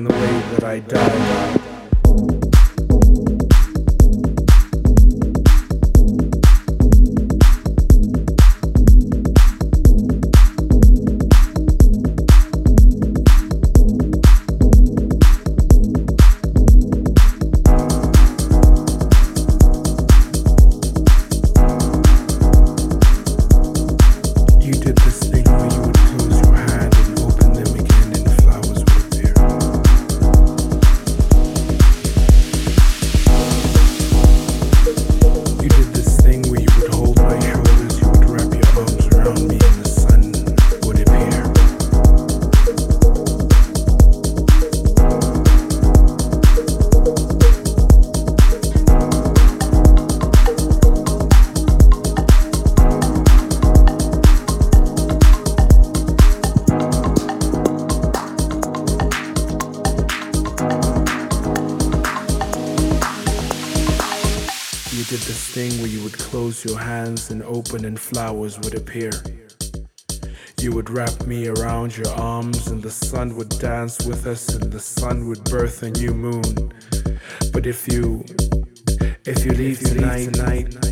in the way that I died. Open and flowers would appear. You would wrap me around your arms, and the sun would dance with us, and the sun would birth a new moon. But if you, if you leave tonight, tonight,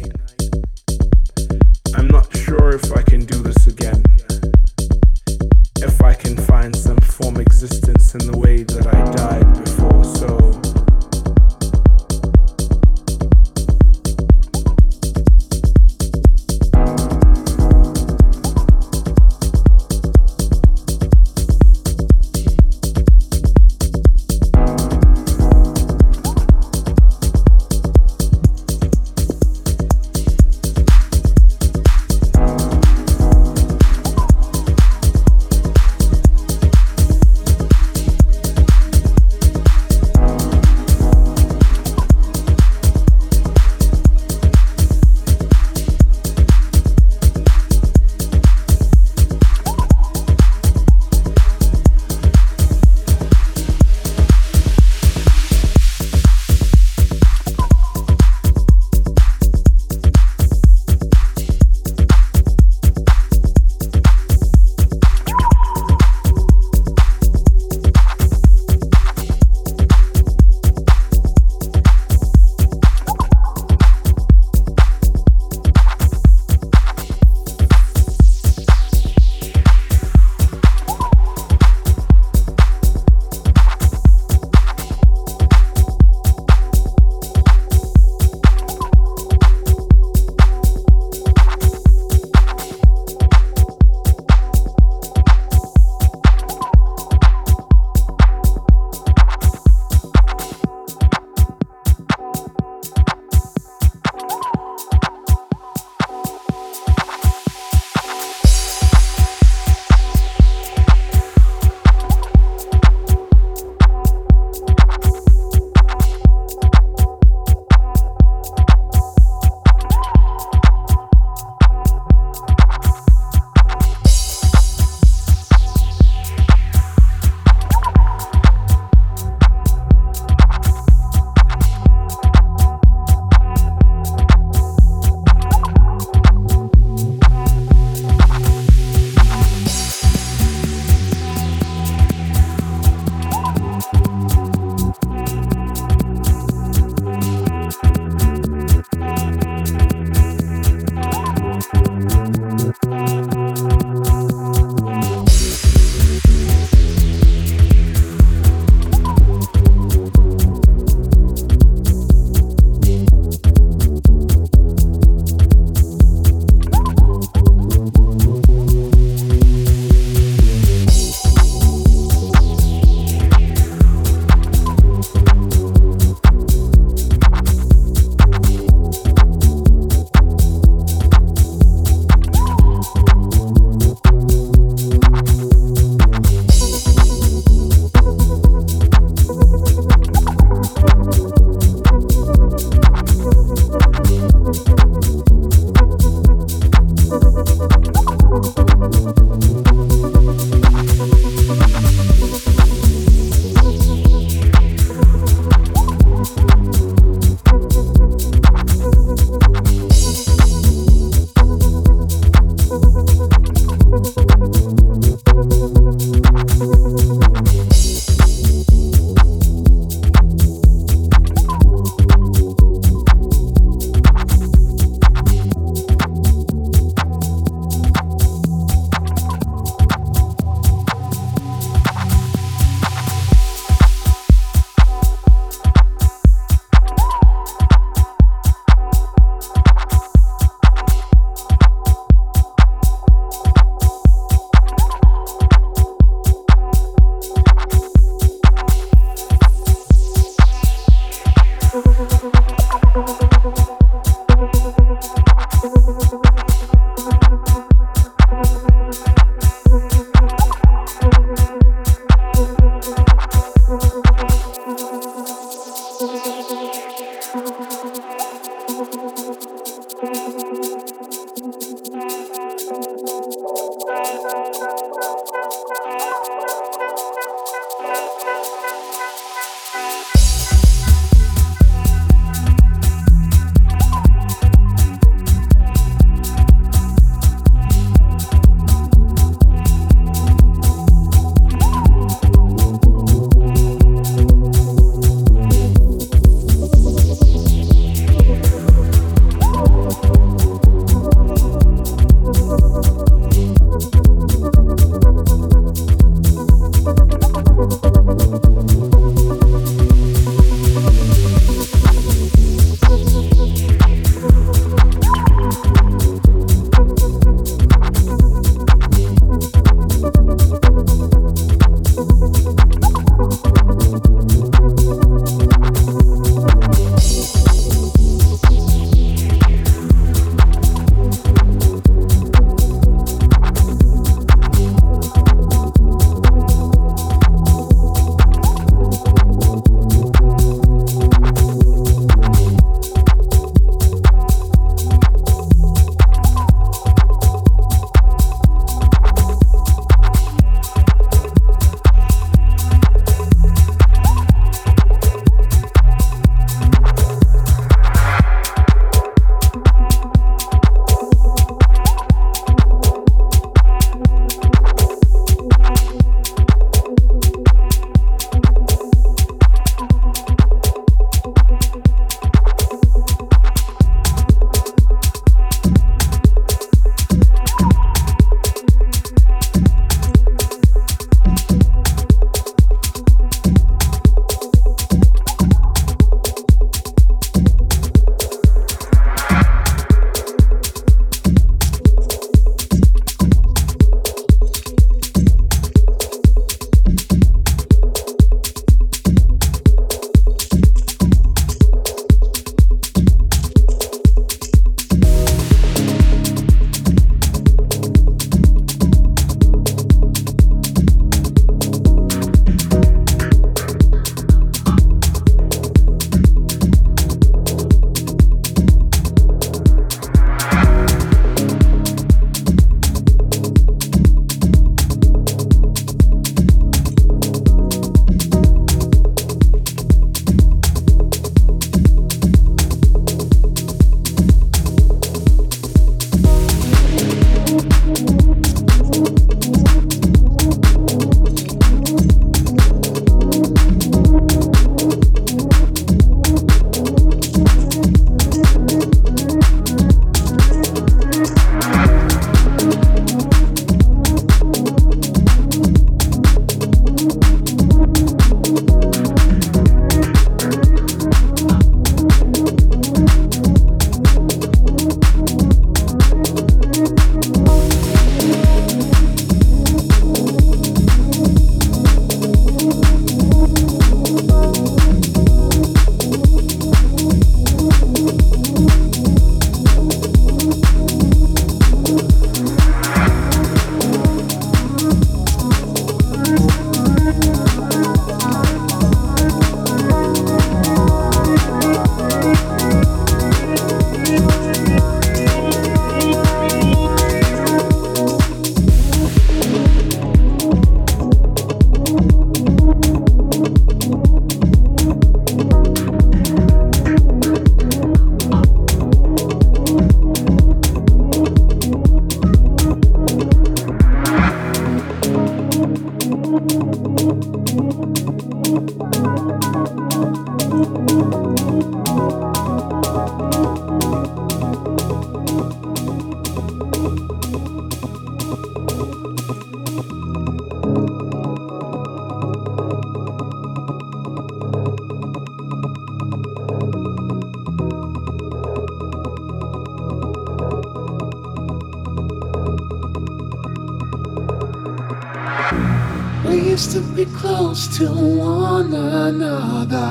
close to one another.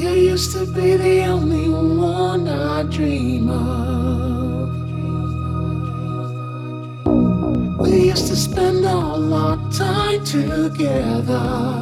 You used to be the only one I dream of. We used to spend all our time together.